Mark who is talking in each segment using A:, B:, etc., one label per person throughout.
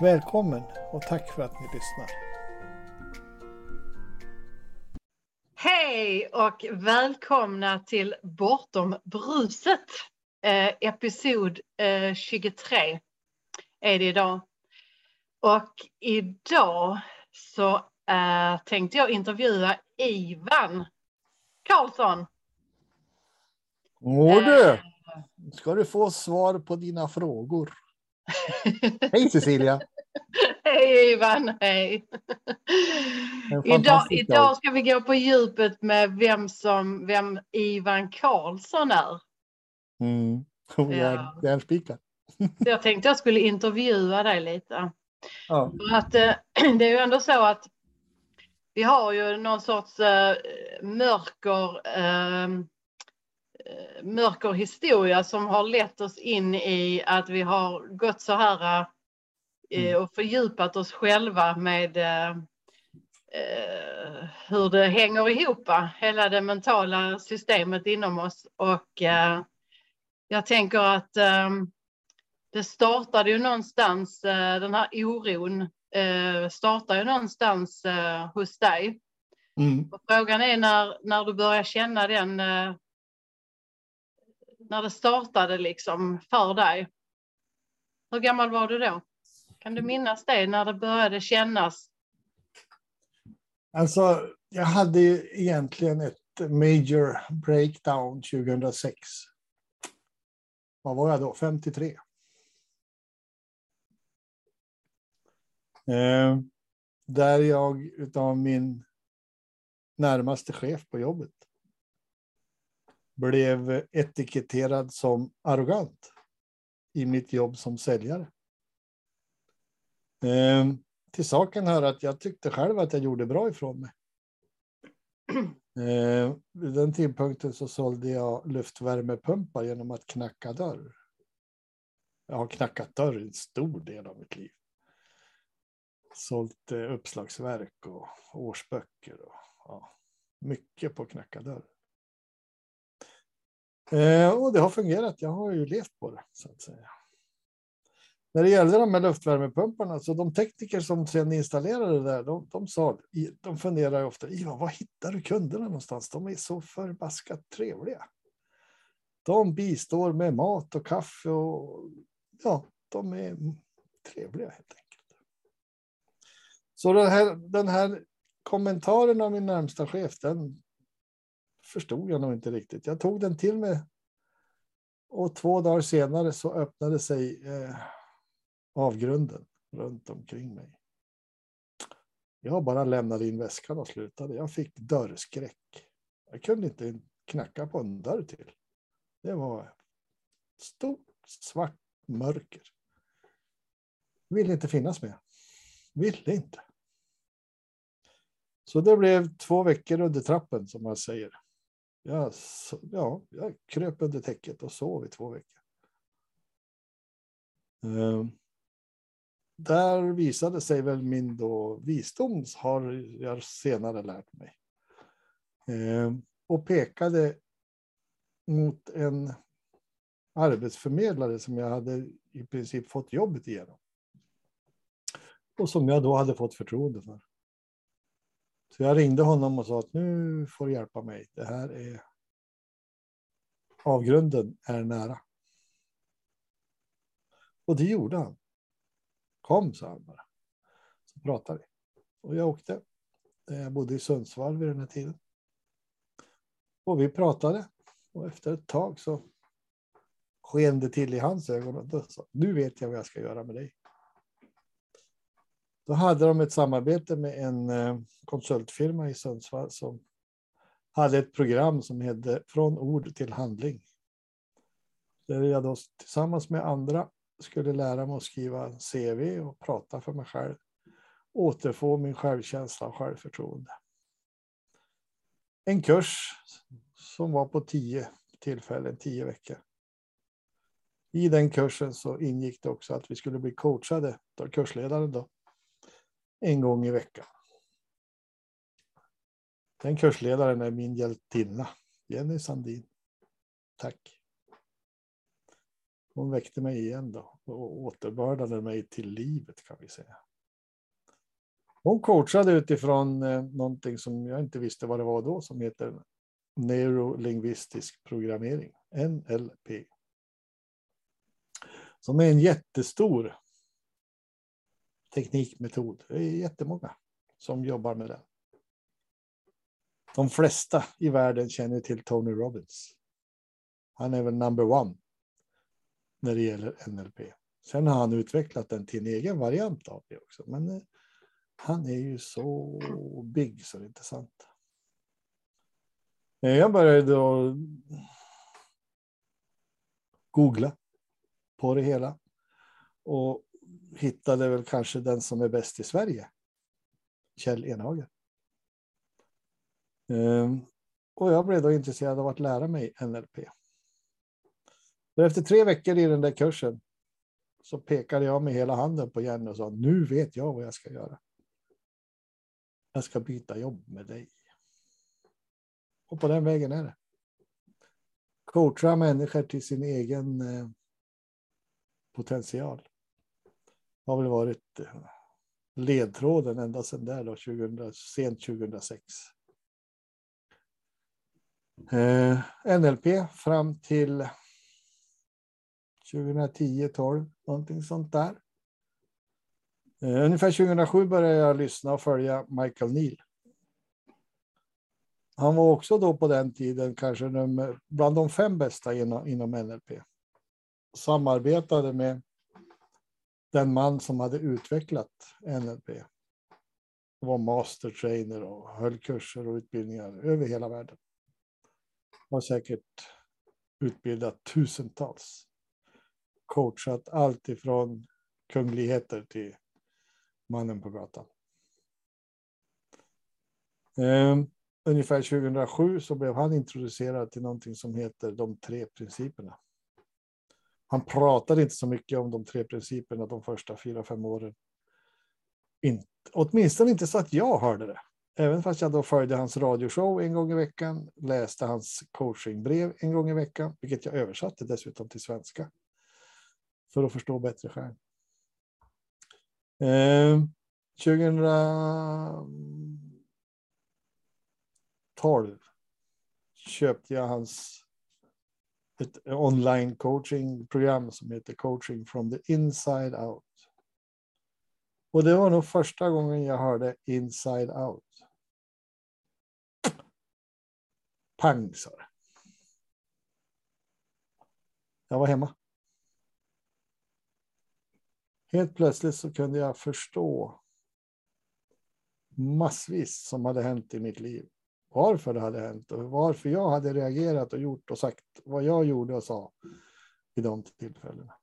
A: Välkommen och tack för att ni lyssnar.
B: Hej och välkomna till Bortom bruset. Eh, episod eh, 23 är det idag. Och idag så eh, tänkte jag intervjua Ivan Karlsson.
A: Åh du! Eh. Ska du få svar på dina frågor. Hej Cecilia!
B: Hej Ivan, hej! Idag, idag ska vi gå på djupet med vem, som, vem Ivan Karlsson är.
A: Mm. Oh, ja. Järnspikad.
B: jag tänkte jag skulle intervjua dig lite. Ja. Att, äh, det är ju ändå så att vi har ju någon sorts äh, mörker äh, mörker historia som har lett oss in i att vi har gått så här mm. och fördjupat oss själva med eh, hur det hänger ihop, hela det mentala systemet inom oss. Och eh, jag tänker att eh, det startade ju någonstans, eh, den här oron eh, startar ju någonstans eh, hos dig. Mm. Och frågan är när, när du börjar känna den när det startade liksom för dig? Hur gammal var du då? Kan du minnas det, när det började kännas?
A: Alltså, jag hade ju egentligen ett major breakdown 2006. Vad var jag då? 53. Eh, där jag utav min närmaste chef på jobbet blev etiketterad som arrogant i mitt jobb som säljare. Eh, till saken hör att jag tyckte själv att jag gjorde bra ifrån mig. Eh, vid den tidpunkten så sålde jag luftvärmepumpar genom att knacka dörr. Jag har knackat dörr en stor del av mitt liv. Sålt eh, uppslagsverk och årsböcker och ja, mycket på knacka dörr. Eh, och det har fungerat. Jag har ju levt på det så att säga. När det gällde de här luftvärmepumparna, så de tekniker som sen installerade det där, de, de sa, de funderar ofta, Ivan, var hittar du kunderna någonstans? De är så förbaskat trevliga. De bistår med mat och kaffe och ja, de är trevliga helt enkelt. Så den här, den här kommentaren av min närmsta chef, den förstod jag nog inte riktigt. Jag tog den till mig. Och två dagar senare så öppnade sig eh, avgrunden runt omkring mig. Jag bara lämnade in väskan och slutade. Jag fick dörrskräck. Jag kunde inte knacka på en dörr till. Det var stort svart mörker. Ville inte finnas med. Ville inte. Så det blev två veckor under trappen som man säger. Jag, ja, jag kröp under täcket och sov i två veckor. Ehm, där visade sig väl min då visdom har jag senare lärt mig. Ehm, och pekade mot en arbetsförmedlare som jag hade i princip fått jobbet igenom. Och som jag då hade fått förtroende för. Så jag ringde honom och sa att nu får du hjälpa mig. Det här är avgrunden är nära. Och det gjorde han. Kom, sa han bara. Så pratade vi. Och jag åkte. Jag bodde i Sundsvall vid den här tiden. Och vi pratade. Och efter ett tag så sken det till i hans ögon. Och då sa, nu vet jag vad jag ska göra med dig. Då hade de ett samarbete med en eh, konsultfirma i Sundsvall som hade ett program som hette Från ord till handling. Där jag då tillsammans med andra skulle lära mig att skriva CV och prata för mig själv. Återfå min självkänsla och självförtroende. En kurs som var på tio tillfällen, tio veckor. I den kursen så ingick det också att vi skulle bli coachade av kursledaren då, en gång i veckan. Den kursledaren är min hjältinna, Jenny Sandin. Tack. Hon väckte mig igen då och återbördade mig till livet kan vi säga. Hon coachade utifrån eh, någonting som jag inte visste vad det var då som heter neurolingvistisk programmering, NLP. Som är en jättestor teknikmetod. Det är jättemånga som jobbar med den. De flesta i världen känner till Tony Robbins. Han är väl number one när det gäller NLP. Sen har han utvecklat den till en egen variant av det också. Men eh, han är ju så big så det är inte sant. Jag började då googla på det hela och hittade väl kanske den som är bäst i Sverige. Kjell Enhager. Ehm, och jag blev då intresserad av att lära mig NLP. Efter tre veckor i den där kursen så pekade jag med hela handen på Jenny och sa nu vet jag vad jag ska göra. Jag ska byta jobb med dig. Och på den vägen är det. Coacha människor till sin egen eh, potential. Har väl varit eh, ledtråden ända sedan där då, 2000, sent 2006. Eh, NLP fram till 2010, 12, någonting sånt där. Eh, ungefär 2007 började jag lyssna och följa Michael Neal. Han var också då på den tiden kanske bland de fem bästa inom, inom NLP. Samarbetade med den man som hade utvecklat NLP. Var master trainer och höll kurser och utbildningar över hela världen. Har säkert utbildat tusentals. Coachat allt ifrån kungligheter till mannen på gatan. Um, ungefär 2007 så blev han introducerad till någonting som heter de tre principerna. Han pratade inte så mycket om de tre principerna de första fyra, fem åren. Inte, åtminstone inte så att jag hörde det. Även fast jag då följde hans radioshow en gång i veckan, läste hans coachingbrev en gång i veckan, vilket jag översatte dessutom till svenska. För att förstå bättre själv. Eh, 2012 köpte jag hans ett online coachingprogram som heter Coaching from the inside out. Och det var nog första gången jag hörde inside out. Pang sa det. Jag var hemma. Helt plötsligt så kunde jag förstå massvis som hade hänt i mitt liv. Varför det hade hänt och varför jag hade reagerat och gjort och sagt vad jag gjorde och sa i de tillfällena.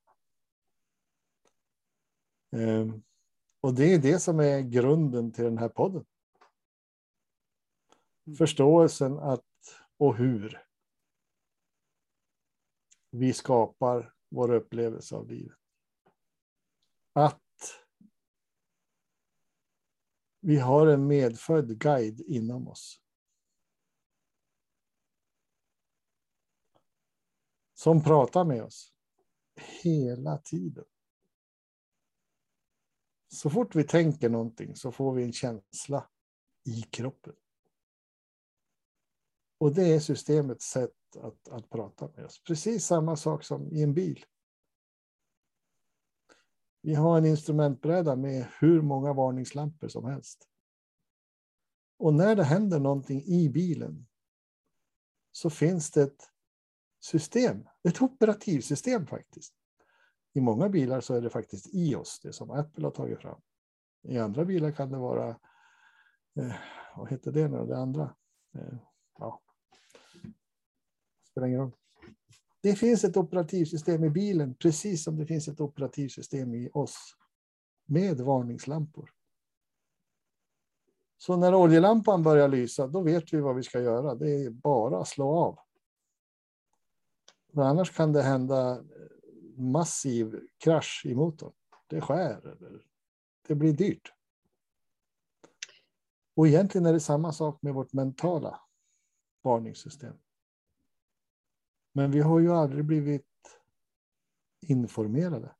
A: Ehm, och det är det som är grunden till den här podden. Mm. Förståelsen att och hur vi skapar vår upplevelse av livet att vi har en medfödd guide inom oss. Som pratar med oss hela tiden. Så fort vi tänker någonting så får vi en känsla i kroppen. Och det är systemets sätt att, att prata med oss. Precis samma sak som i en bil. Vi har en instrumentbräda med hur många varningslampor som helst. Och när det händer någonting i bilen så finns det ett system, ett operativsystem faktiskt. I många bilar så är det faktiskt iOS, det som Apple har tagit fram. I andra bilar kan det vara, eh, vad heter det nu, det andra? Eh, ja. Spelar ingen roll. Det finns ett operativsystem i bilen, precis som det finns ett operativsystem i oss, med varningslampor. Så när oljelampan börjar lysa, då vet vi vad vi ska göra. Det är bara att slå av. Men annars kan det hända eh, massiv krasch i motorn. Det skär. Det blir dyrt. Och egentligen är det samma sak med vårt mentala varningssystem. Men vi har ju aldrig blivit informerade.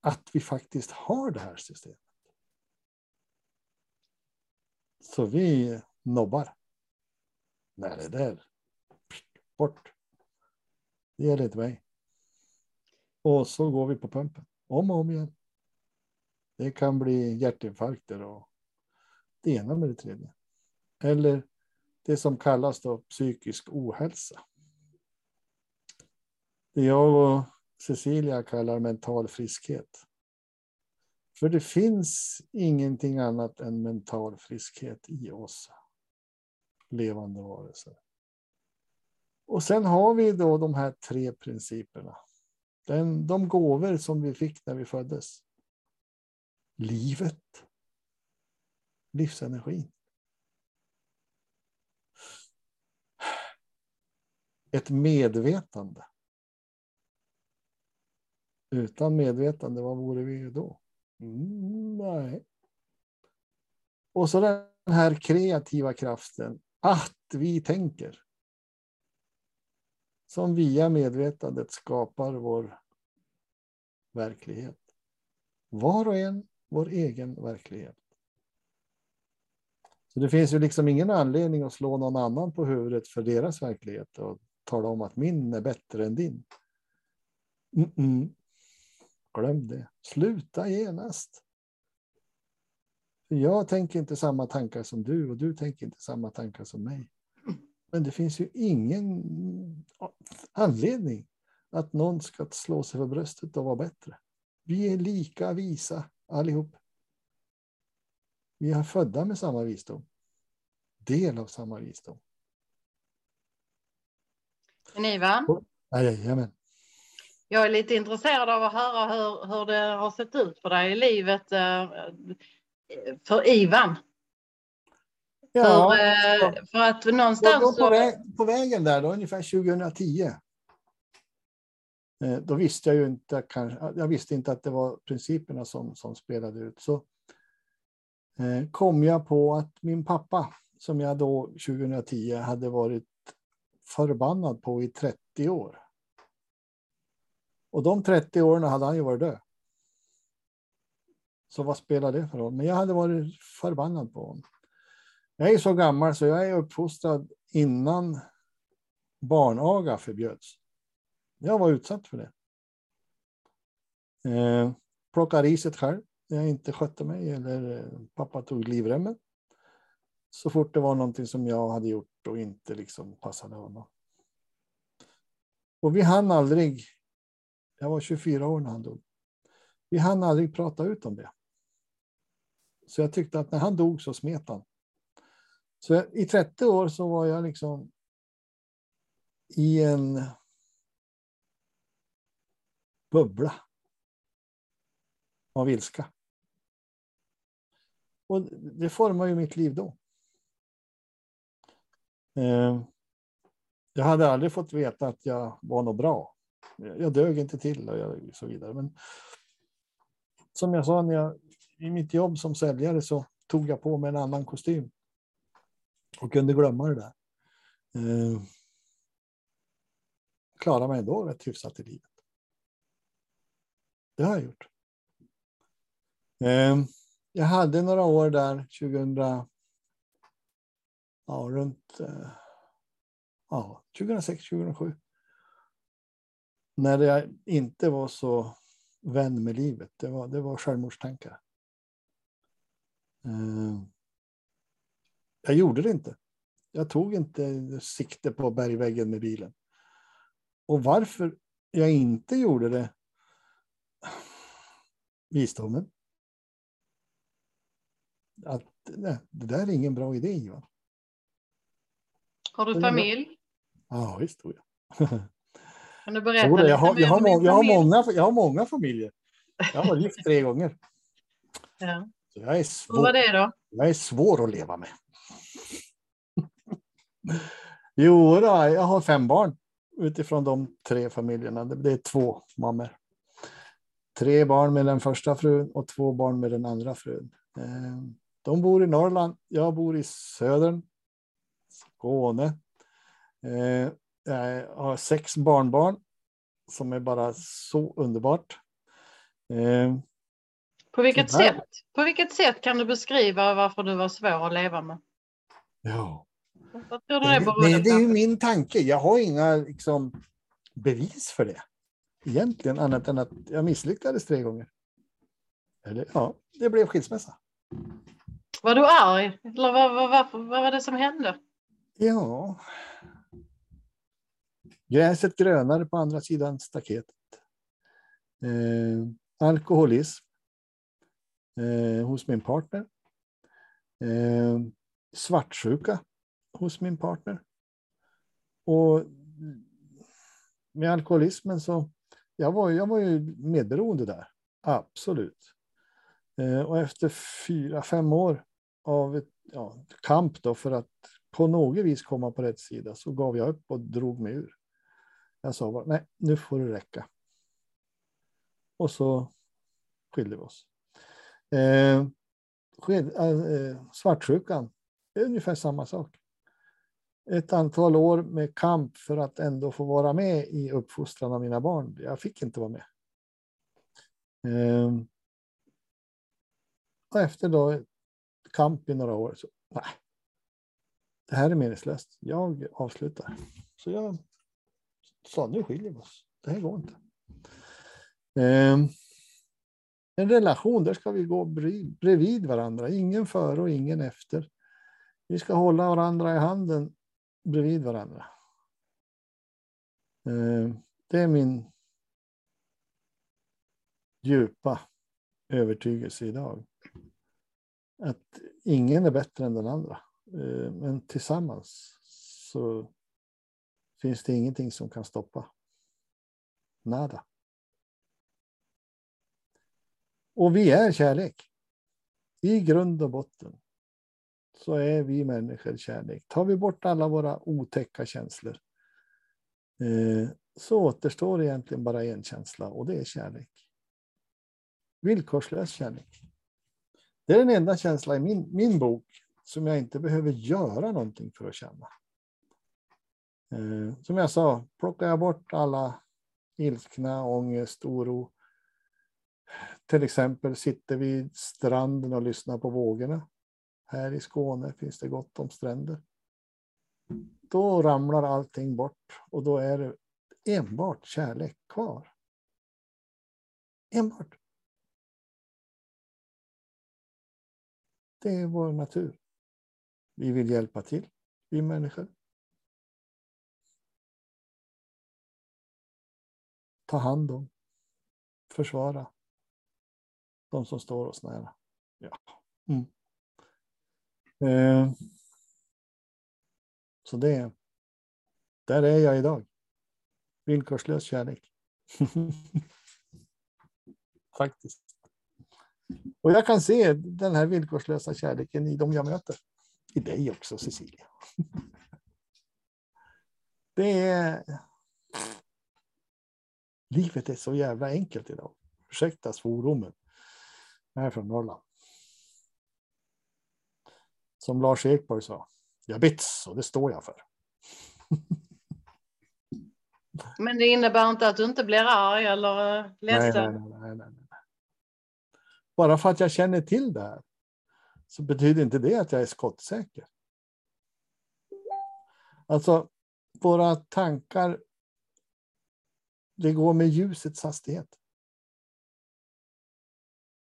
A: Att vi faktiskt har det här systemet. Så vi nobbar. Nej, det där. Bort. Det gäller inte mig. Och så går vi på pumpen. Om och om igen. Det kan bli hjärtinfarkter och det ena med det tredje. Eller det som kallas då psykisk ohälsa. Det jag och Cecilia kallar mental friskhet. För det finns ingenting annat än mental friskhet i oss levande varelser. Och sen har vi då de här tre principerna. Den, de gåvor som vi fick när vi föddes. Livet. Livsenergin. Ett medvetande. Utan medvetande, vad vore vi då? Mm, nej. Och så den här kreativa kraften, att vi tänker. Som via medvetandet skapar vår verklighet. Var och en vår egen verklighet. Så det finns ju liksom ingen anledning att slå någon annan på huvudet för deras verklighet och tala om att min är bättre än din. Mm -mm. Glöm det. Sluta genast. Jag tänker inte samma tankar som du och du tänker inte samma tankar som mig. Men det finns ju ingen anledning att någon ska slå sig för bröstet och vara bättre. Vi är lika visa allihop. Vi är födda med samma visdom. Del av samma visdom.
B: Men Ivan?
A: Jajamän.
B: Jag är lite intresserad av att höra hur, hur det har sett ut för dig i livet eh, för Ivan. Ja, för, eh, för att någonstans...
A: På, väg, på, vägen där, då, ungefär 2010. Eh, då visste jag ju inte, kanske, jag visste inte att det var principerna som, som spelade ut. Så kom jag på att min pappa, som jag då 2010 hade varit förbannad på i 30 år. Och de 30 åren hade han ju varit död. Så vad spelar det för roll? Men jag hade varit förbannad på honom. Jag är så gammal så jag är uppfostrad innan barnaga förbjöds. Jag var utsatt för det. Eh, plocka riset själv när jag inte skötte mig eller eh, pappa tog livremmen. Så fort det var någonting som jag hade gjort och inte liksom passade honom. Och vi hann aldrig jag var 24 år när han dog. Vi hann aldrig prata ut om det. Så jag tyckte att när han dog så smet han. Så i 30 år så var jag liksom i en bubbla av ilska. Och det formar ju mitt liv då. Eh, jag hade aldrig fått veta att jag var något bra jag dög inte till och så vidare. Men som jag sa, när jag, i mitt jobb som säljare så tog jag på mig en annan kostym och kunde glömma det där. Eh, klarade mig ändå rätt hyfsat i livet. Det har jag gjort. Eh, jag hade några år där 2000. Ja, runt. Eh, ja, 2006, 2007 när jag inte var så vän med livet. Det var, det var självmordstankar. Eh, jag gjorde det inte. Jag tog inte sikte på bergväggen med bilen. Och varför jag inte gjorde det? Visdomen. Att nej, det där är ingen bra idé, Ivan.
B: Har du familj?
A: Ja, visst. Jag.
B: Kan du berätta lite
A: jag, har, jag, har jag, har många, jag har många familjer. Jag har gift tre gånger.
B: Ja.
A: Så jag, är
B: Hur var
A: svår,
B: det då?
A: jag är svår att leva med. Jo, då, jag har fem barn utifrån de tre familjerna. Det är två mammor. Tre barn med den första frun och två barn med den andra frun. Eh, De bor i Norrland. Jag bor i södern. Skåne. Eh, Jag har sex barnbarn som är bara så underbart. Eh,
B: På vilket, sätt, på vilket sätt kan du beskriva varför du var svår att leva med?
A: Ja.
B: Vad tror du
A: Det,
B: berodde
A: det, är ju min tanke. Jag har inga liksom, bevis för det. Egentligen annat än att jag misslyckades tre gånger. Eller ja, det blev skilsmässa.
B: Var du arg? Eller vad, vad, vad, vad var det som hände?
A: Ja. Gräset grönare på andra sidan staketet. Eh, alkoholism. Eh, hos min partner. Eh, svartsjuka hos min partner. Och med alkoholismen så, jag var, jag var ju medberoende där. Absolut. Eh, och efter fyra, fem år av ett, ja, kamp då för att på något vis komma på rätt sida så gav jag upp och drog mig ur. Jag sa bara, nej, nu får det räcka. Och så skilde vi oss. Eh, sked, eh, eh svartsjukan, det är ungefär samma sak. Ett antal år med kamp för att ändå få vara med i uppfostran av mina barn. Jag fick inte vara med. Eh, och efter då kamp i några år så, nej, det här är meningslöst. Jag avslutar. Så jag sa, nu skiljer vi oss. Det här går inte. Eh, en relation, där ska vi gå bred- bredvid varandra. Ingen före och ingen efter. Vi ska hålla varandra i handen bredvid varandra. Eh, det är min djupa övertygelse idag. Att ingen är bättre än den andra. Eh, men tillsammans så finns det ingenting som kan stoppa. Nada. Och vi är kärlek. I grund och botten så är vi människor kärlek. Tar vi bort alla våra otäcka känslor eh, så återstår egentligen bara en känsla och det är kärlek. Villkorslös kärlek. Det är den enda känsla i min, min bok som jag inte behöver göra någonting för att känna. Eh, som jag sa, plockar jag bort alla ilskna, ångest, oro. Till exempel sitter vi vid stranden och lyssnar på vågorna. Här i Skåne finns det gott om stränder. Då ramlar allting bort och då är det enbart kärlek kvar. Enbart. Det är vår natur. Vi vill hjälpa till, vi människor. Ta hand om, försvara de som står oss nära. Ja. Mm. Eh, så det, där är jag idag. Villkorslös kärlek. Faktiskt. Och jag kan se den här villkorslösa kärleken i de jag möter. I dig också, Cecilia. Det är... Livet är så jävla enkelt idag. Ursäkta svordomen. Jag är från Norrland. Som Lars Ekborg sa. Jag bits och det står jag för.
B: Men det innebär inte att du inte blir arg eller eh,
A: Nej,
B: ledsen?
A: nej, nej, nej, nej. Bara för att jag känner till det här så betyder inte det att jag är skottsäker. Alltså, våra tankar, det går med ljusets hastighet.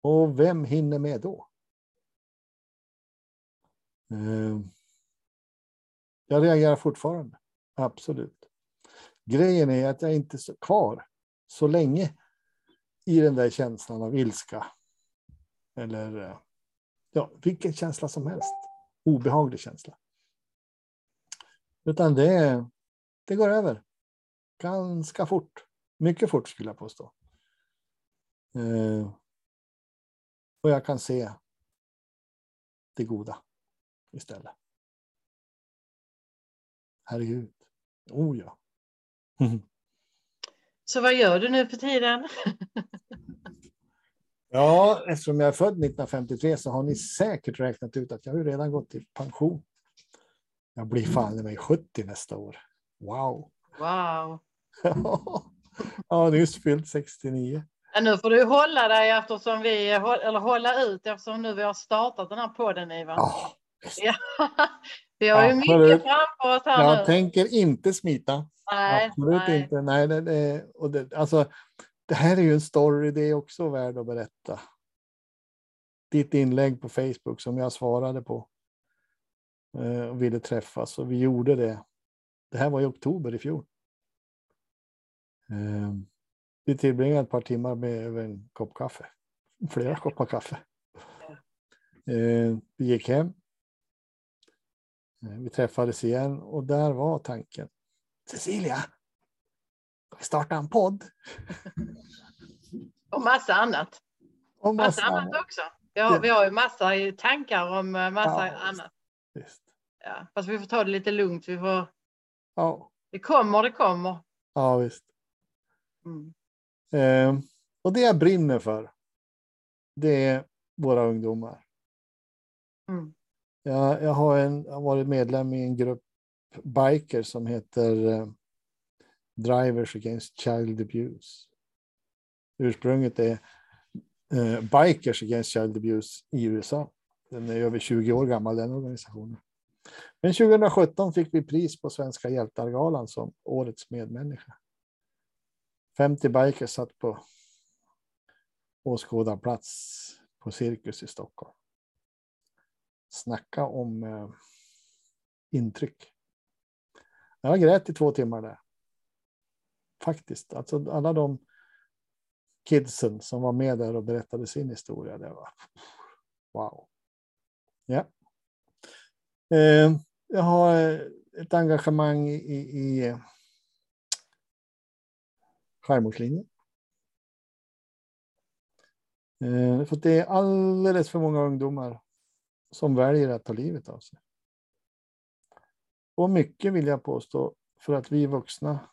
A: Och vem hinner med då? Eh, jag reagerar fortfarande, absolut. Grejen är att jag inte är kvar så länge i den där känslan av ilska. Eller eh, ja, vilken känsla som helst. Obehaglig känsla. Utan det, det går över. ganska fort. Mycket fort skulle jag påstå. Eh, och jag kan se det goda istället. Herregud. Oh ja.
B: Så vad gör du nu för tiden?
A: ja, eftersom jag är född 1953 så har ni säkert räknat ut att jag har redan gått i pension. Jag blir fan i mig 70 nästa år. Wow.
B: Wow.
A: ja, nyss fyllt 69.
B: Ja, nu får du hålla dig eftersom vi, eller hålla ut eftersom nu vi har startat den här podden Ivan.
A: Ja,
B: ja. Vi har ju mycket framför oss här
A: Jag
B: nu.
A: tänker inte smita.
B: Nej,
A: Absolut
B: nej.
A: inte. Nej, det, det, och det, alltså, det här är ju en story, det är också värd att berätta. Ditt inlägg på Facebook som jag svarade på eh, och ville träffas och vi gjorde det. Det här var i oktober i fjol. Eh, vi tillbringade ett par timmar med över en kopp kaffe. Flera koppar kaffe. Eh, vi gick hem. Eh, Vi träffades igen och där var tanken. Cecilia, ska vi starta en podd?
B: Och massa annat.
A: Och
B: Massa
A: massa
B: annat också. Vi har, vi har ju massa tankar om eh, massa
A: Ja,
B: annat.
A: Visst.
B: Ja, fast vi får ta det lite lugnt. Vi får,
A: Ja,
B: det kommer, det kommer.
A: ja visst.
B: Mm.
A: Eh, och det jag brinner för, det är våra ungdomar.
B: Mm.
A: Jag, jag har, en, jag har varit medlem i en grupp biker som heter eh, Drivers Against Child Abuse. Ursprunget är eh, Bikers Against Child Abuse i USA. Den är över 20 år gammal den organisationen. Men 2017 fick vi pris på Svenska hjältargalan som årets medmänniska. 50 bikers satt på åskådarplats på Cirkus i Stockholm. Snacka om eh, intryck. Jag grät i två timmar där. Faktiskt, alltså alla de kidsen som var med där och berättade sin historia. Det var wow. Ja. Eh, jag har eh, ett engagemang i, i, eh, skärmorslinjen. eh, för det är alldeles för många ungdomar som väljer att ta livet av sig. Och mycket vill jag påstå för att vi vuxna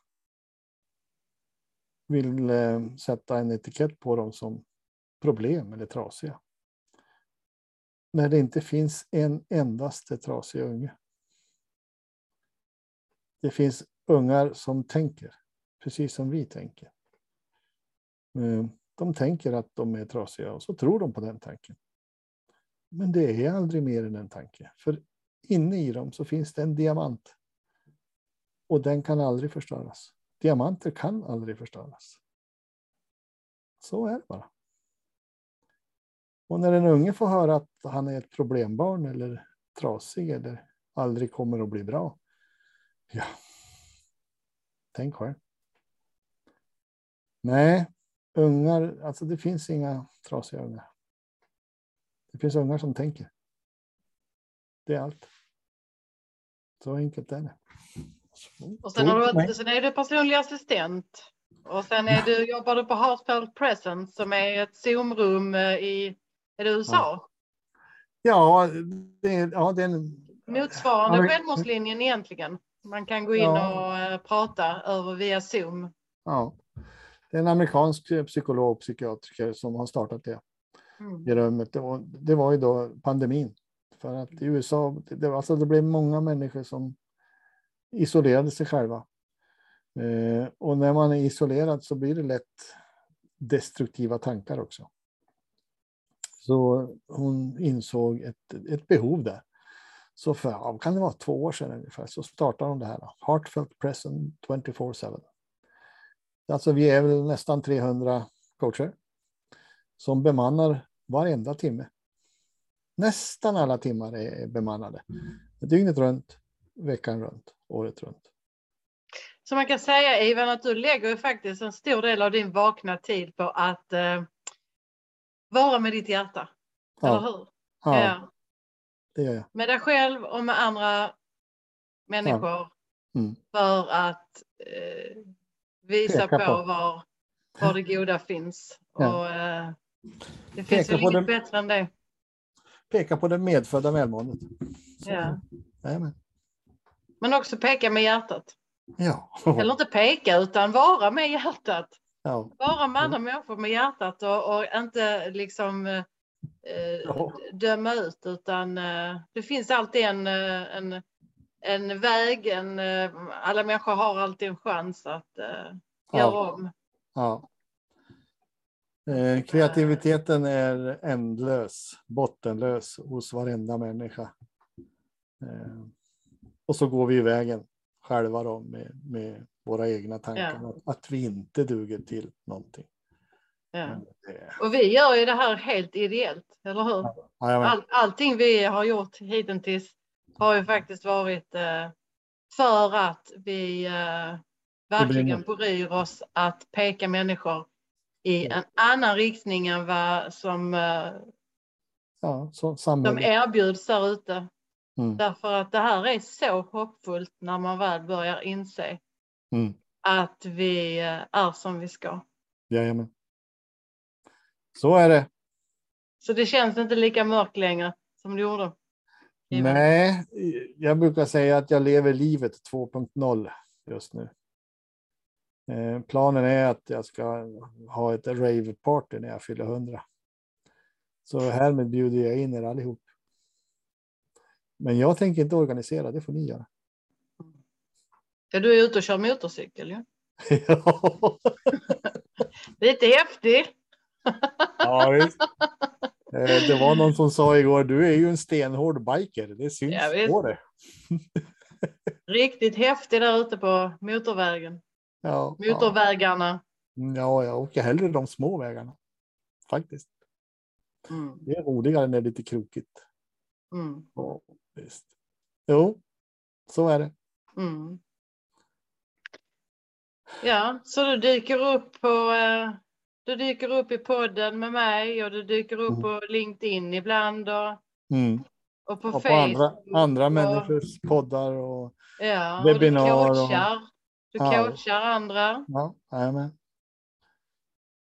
A: vill eh, sätta en etikett på dem som problem eller trasiga. När det inte finns en endaste trasig unge. Det finns ungar som tänker, precis som vi tänker. Eh, de tänker att de är trasiga och så tror de på den tanken. Men det är aldrig mer än en tanke. För inne i dem så finns det en diamant. Och den kan aldrig förstöras. Diamanter kan aldrig förstöras. Så är det bara. Och när en unge får höra att han är ett problembarn eller trasig eller aldrig kommer att bli bra. Ja, tänk själv. Nej, ungar, alltså det finns inga trasiga ungar. Det finns ungar som tänker. Det är allt. Så enkelt är det.
B: Och sen, har du, sen är du personlig assistent. Och sen är du, jobbar du på Heartfelt Presence som är ett Zoom-rum eh, i är det USA.
A: Ja, det ja, det är en,
B: Motsvarande
A: Ja,
B: självmordslinjen egentligen. Man kan gå in
A: Ja.
B: och eh, prata över via Zoom.
A: ja, det är en amerikansk psykolog och psykiatriker som har startat det
B: Mm.
A: i rummet. Och det var ju då pandemin. För att i USA, det, var- alltså det blev många människor som isolerade sig själva. Eh, och när man är isolerad så blir det lätt destruktiva tankar också. Så hon insåg ett, ett behov där. Så för, ja, kan det vara två år sedan ungefär, så startade hon det här. Heartfelt Present 24-7. Alltså vi är väl nästan 300 coacher som bemannar varenda timme. Nästan alla timmar är bemannade. Dygnet runt, veckan runt, året runt.
B: Så man kan säga Ivan att du lägger ju faktiskt en stor del av din vakna tid på att eh, vara med ditt hjärta. Eller
A: Ja,
B: hur?
A: ja, det gör jag.
B: Med dig själv och med andra människor.
A: Mm.
B: För att eh, visa på,
A: på.
B: Var, var det goda finns.
A: Ja.
B: Och, eh, det
A: Peka
B: finns väl inget
A: det-
B: bättre än det.
A: Peka på det medfödda välmåendet. Så.
B: Ja. Men också peka med hjärtat.
A: Ja.
B: Eller inte peka utan vara med hjärtat.
A: ja.
B: Vara med andra människor med hjärtat och, och inte liksom eh,
A: Ja.
B: döma ut utan eh, det finns alltid en, eh, en, en väg. En, eh, alla människor har alltid en chans att eh,
A: Ja.
B: göra om.
A: Ja. Eh, kreativiteten är ändlös, bottenlös hos varenda människa. Eh, och så går vi i vägen själva då med, med våra egna tankar.
B: Ja.
A: Att, att vi inte duger till någonting.
B: Ja. Och vi gör ju det här helt ideellt, eller hur? All, allting vi har gjort hittills har ju faktiskt varit eh, för att vi eh, verkligen bryr oss att peka människor i en annan riktning än vad som eh,
A: Ja, så samhället.
B: erbjuds där ute.
A: Mm.
B: Därför att det här är så hoppfullt när man väl börjar inse
A: Mm.
B: att vi eh, är som vi ska.
A: Jajamän. Så är det.
B: Så det känns inte lika mörkt längre som det gjorde.
A: Nej, jag brukar säga att jag lever livet 2.0 just nu. Eh, planen är att jag ska ha ett rave-party när jag fyller 100. Så härmed bjuder jag in er allihop. Men jag tänker inte organisera, det får ni göra.
B: Ja, du är ute och kör motorcykel ju.
A: ja,
B: Lite häftig.
A: ja, visst. Eh, Det var någon som sa igår, du är ju en stenhård biker, det syns
B: Ja,
A: på det.
B: Riktigt häftig där ute på motorvägen.
A: Ja.
B: Motorvägarna.
A: ja, jag åker hellre de små vägarna. Faktiskt.
B: Mm.
A: Det är roligare när det är lite krokigt.
B: Mm.
A: Ja, visst. Jo, så är det.
B: Mm. Ja, så du dyker upp på eh, du dyker upp i podden med mig och du dyker upp
A: Mm.
B: på LinkedIn ibland och,
A: Mm.
B: och på
A: Och på
B: Facebook.
A: andra, andra
B: och,
A: människors poddar och
B: ja, och
A: webbinar
B: du
A: och-
B: coachar. Du coachar andra.
A: ja, jajamän.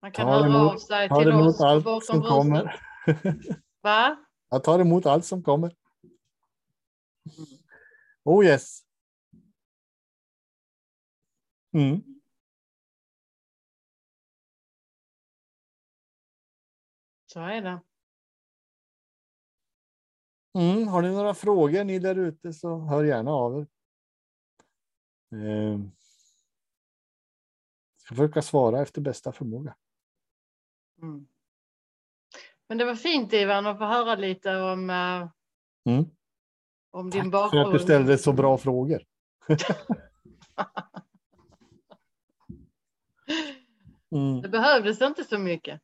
B: Man kan höra
A: emot-
B: av sig till oss
A: allt
B: bortom
A: som kommer.
B: Va?
A: Jag tar emot allt som kommer. Oh yes. Mm.
B: Så är det.
A: Mm. Har ni några frågor ni där ute så hör gärna av er. Eh. Ska försöka svara efter bästa förmåga.
B: Mm. Men det var fint Ivan att få höra lite om, eh,
A: Mm.
B: om din
A: För
B: bakgrund.
A: att du ställde så bra frågor. Mm.
B: Det behövdes inte så mycket.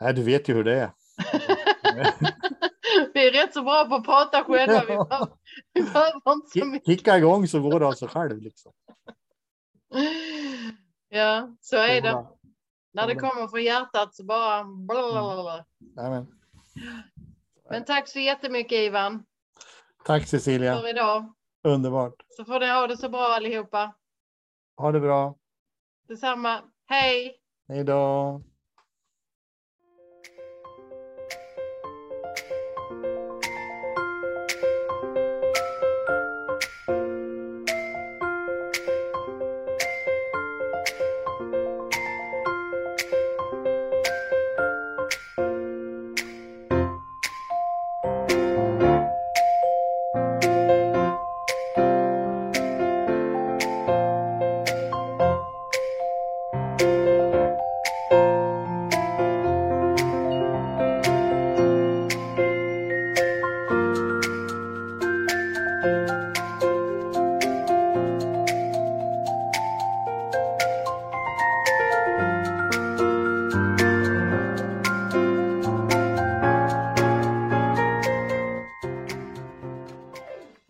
A: Nej, du vet ju hur det är.
B: Vi är rätt så bra på att prata själva. Vi behöver, vi behöver inte så mycket.
A: Kicka igång så går det av sig själv. Liksom.
B: Ja, så är det. När det kommer från hjärtat så bara... blablabla.
A: Jajamän.
B: Men tack så jättemycket Ivan
A: Tack Cecilia.
B: för idag.
A: Underbart.
B: Så får ni ha det så bra allihopa.
A: Ha det bra.
B: Detsamma. Hej!
A: Hej då.